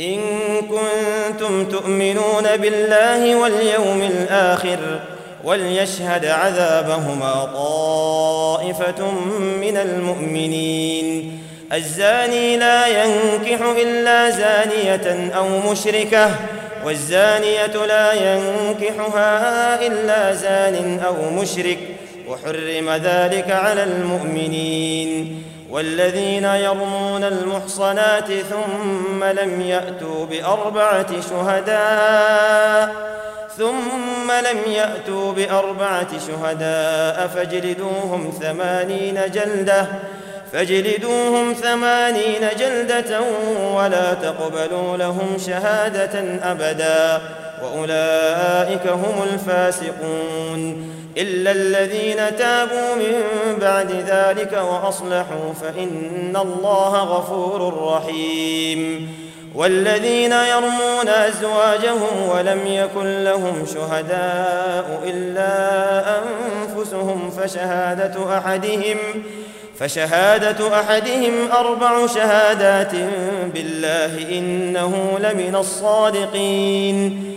إن كنتم تؤمنون بالله واليوم الآخر وليشهد عذابهما طائفة من المؤمنين الزاني لا ينكح إلا زانية أو مشركة والزانية لا ينكحها إلا زان أو مشرك وحرم ذلك على المؤمنين. والذين يرمون المحصنات ثم لم يأتوا بأربعة شهداء ثم لم يأتوا بأربعة شهداء فاجلدوهم ثمانين جلدة فاجلدوهم ثمانين جلدة ولا تقبلوا لهم شهادة أبدا. وأولئك هم الفاسقون إلا الذين تابوا من بعد ذلك وأصلحوا فإن الله غفور رحيم والذين يرمون أزواجهم ولم يكن لهم شهداء إلا أنفسهم فشهادة أحدهم فشهادة أحدهم أربع شهادات بالله إنه لمن الصادقين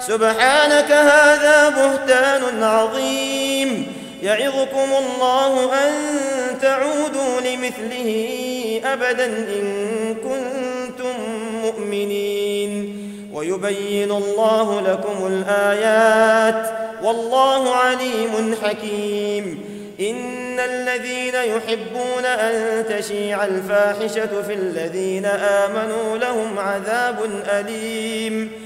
سبحانك هذا بهتان عظيم. يعظكم الله أن تعودوا لمثله أبدا إن كنتم مؤمنين. ويبين الله لكم الآيات. والله عليم حكيم. إن الذين يحبون أن تشيع الفاحشة في الذين آمنوا لهم عذاب أليم.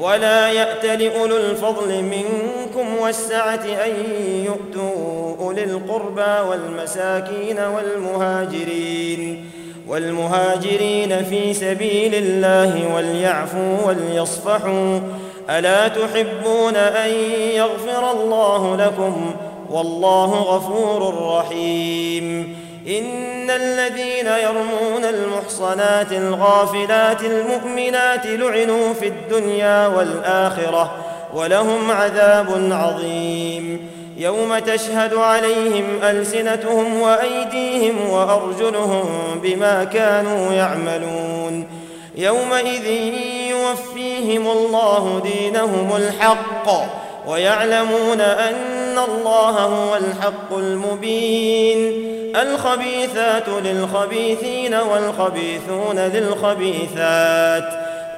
ولا يأت لأولو الفضل منكم والسعة أن يؤتوا أولي القربى والمساكين والمهاجرين والمهاجرين في سبيل الله وليعفوا وليصفحوا. ألا تحبون أن يغفر الله لكم؟ والله غفور رحيم. إن الذين يرمون المحصنات الغافلات المؤمنات لعنوا في الدنيا والآخرة ولهم عذاب عظيم. يوم تشهد عليهم ألسنتهم وأيديهم وأرجلهم بما كانوا يعملون. يومئذ يوفيهم الله دينهم الحق. ويعلمون أن الله هو الحق المبين. الخبيثات للخبيثين والخبيثون للخبيثات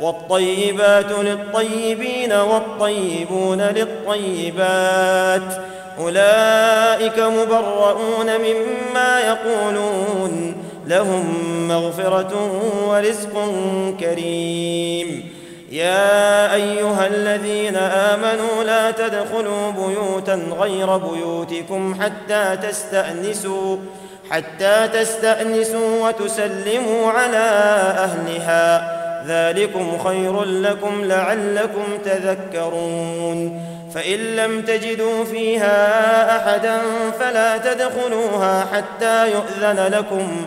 والطيبات للطيبين والطيبون للطيبات. أولئك مبرؤون مما يقولون لهم مغفرة ورزق كريم. يا أيها الذين آمنوا لا تدخلوا بيوتا غير بيوتكم حتى تستأنسوا حتى تستأنسوا وتسلموا على أهلها. ذلكم خير لكم لعلكم تذكرون. فإن لم تجدوا فيها أحدا فلا تدخلوها حتى يؤذن لكم.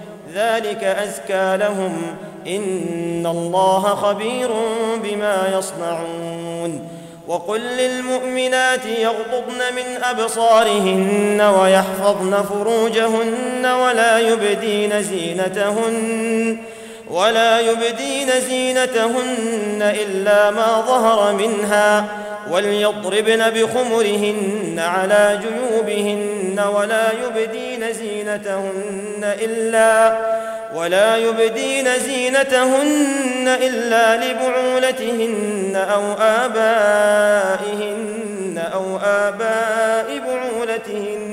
ذلك أزكى لهم. إن الله خبير بما يصنعون. وقل للمؤمنات يغضضن من أبصارهن ويحفظن فروجهن ولا يبدين زينتهن ولا يبدين زينتهن إلا ما ظهر منها. وليضربن بخمرهن على جيوبهن ولا يبدين زينتهن إلا ولا يبدين زينتهن إلا لبعولتهن أو آبائهن أو آباء بعولتهن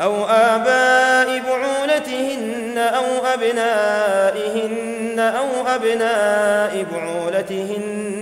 أو آباء بعولتهن أو أبنائهن أو أبناء بعولتهن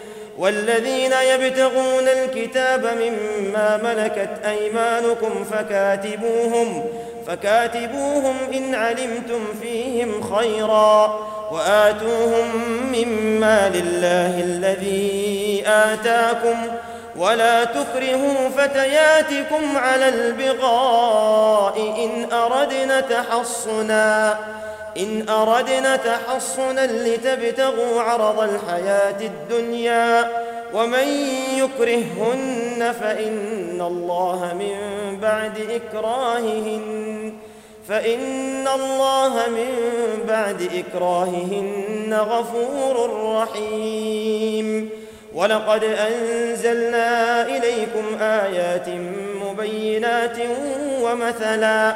والذين يبتغون الكتاب مما ملكت أيمانكم فكاتبوهم فكاتبوهم إن علمتم فيهم خيرا وآتوهم مما لله الذي آتاكم ولا تكرهوا فتياتكم على البغاء إن أردنا تحصنا إن أردنا تحصنا لتبتغوا عرض الحياة الدنيا ومن يكرههن فإن الله من بعد إكراههن فإن الله من بعد إكراههن غفور رحيم ولقد أنزلنا إليكم آيات مبينات ومثلا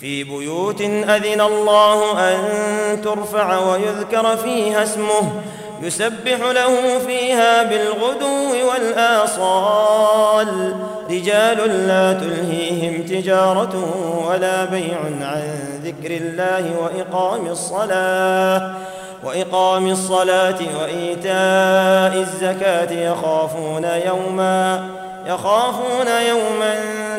في بيوت أذن الله أن ترفع ويذكر فيها اسمه يسبح له فيها بالغدو والآصال. رجال لا تلهيهم تجارة ولا بيع عن ذكر الله وإقام الصلاة. وإقام الصلاة وإيتاء الزكاة يخافون يوما يخافون يوما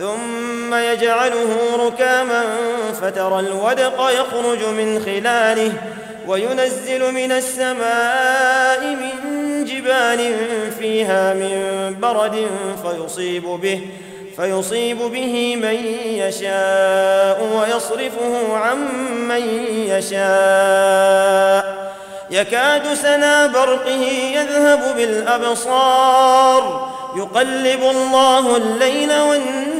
ثم يجعله ركاما فترى الودق يخرج من خلاله وينزل من السماء من جبال فيها من برد فيصيب به فيصيب به من يشاء ويصرفه عن من يشاء. يكاد سنا برقه يذهب بالأبصار. يقلب الله الليل والنهار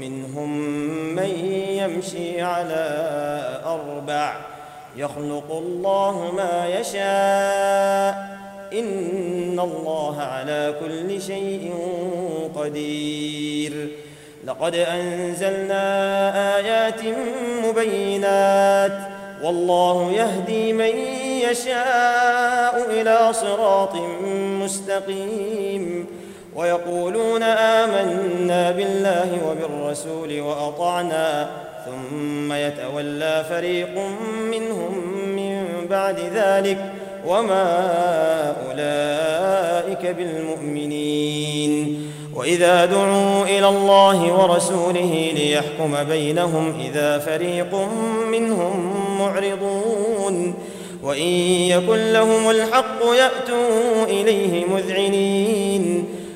ومنهم من يمشي على أربع. يخلق الله ما يشاء. إن الله على كل شيء قدير. لقد أنزلنا آيات مبينات. والله يهدي من يشاء إلى صراط مستقيم. ويقولون آمنا بالله وبالرسول وأطعنا ثم يتولى فريق منهم من بعد ذلك وما أولئك بالمؤمنين. وإذا دعوا إلى الله ورسوله ليحكم بينهم إذا فريق منهم معرضون. وإن يكن لهم الحق يأتوا إليه مذعنين.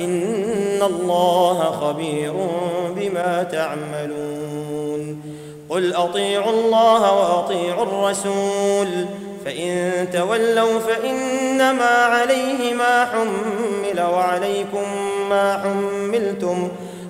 إن الله خبير بما تعملون. قل أطيعوا الله وأطيعوا الرسول فإن تولوا فإنما عليه ما حمل وعليكم ما حملتم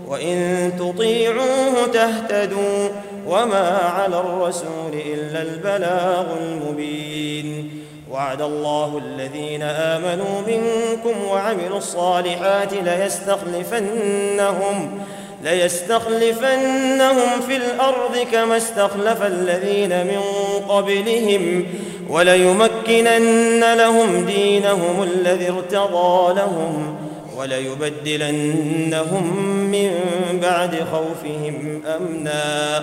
وإن تطيعوه تهتدوا وما على الرسول إلا البلاغ المبين. وعد الله الذين آمنوا منكم وعملوا الصالحات ليستخلفنهم ليستخلفنهم في الأرض كما استخلف الذين من قبلهم وليمكنن لهم دينهم الذي ارتضى لهم وليبدلنهم من بعد خوفهم أمنا.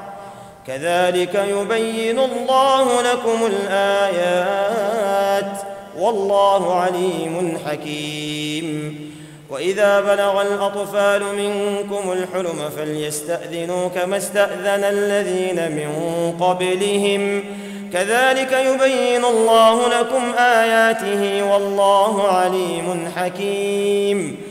كذلك يبين الله لكم الآيات والله عليم حكيم. وإذا بلغ الأطفال منكم الحلم فليستأذنوا كما استأذن الذين من قبلهم. كذلك يبين الله لكم آياته والله عليم حكيم.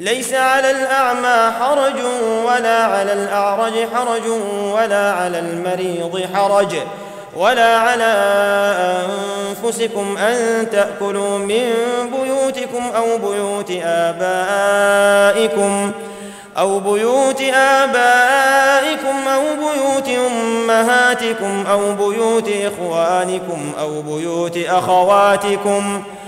ليس على الأعمى حرج ولا على الأعرج حرج ولا على المريض حرج ولا على أنفسكم أن تأكلوا من بيوتكم أو بيوت آبائكم أو بيوت آبائكم أو بيوت أمهاتكم أو بيوت إخوانكم أو بيوت أخواتكم أو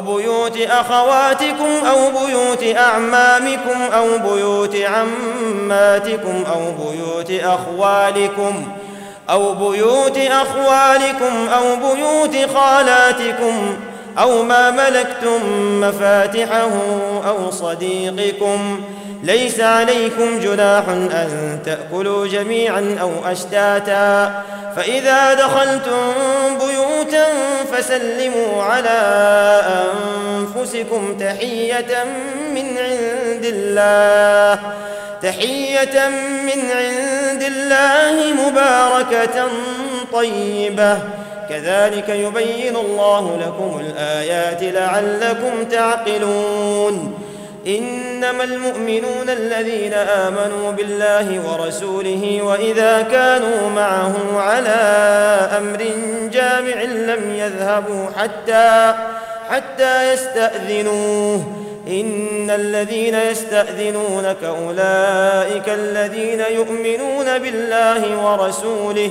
بيوت أخواتكم أو بيوت أعمامكم أو بيوت عماتكم أو بيوت أخوالكم ۖ أو بيوت أخوالكم أو بيوت خالاتكم أو ما ملكتم مفاتحه أو صديقكم ليس عليكم جناح أن تأكلوا جميعا أو أشتاتا. فإذا دخلتم بيوتا فسلموا على أنفسكم تحية من عند الله تحية من عند الله مباركة طيبة. كذلك يبين الله لكم الآيات لعلكم تعقلون. إنما المؤمنون الذين آمنوا بالله ورسوله وإذا كانوا معه على أمر جامع لم يذهبوا حتى حتى يستأذنوه. إن الذين يستأذنونك أولئك الذين يؤمنون بالله ورسوله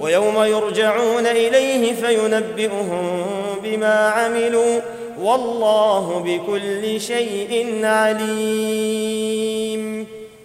ويوم يرجعون إليه فينبئهم بما عملوا والله بكل شيء عليم.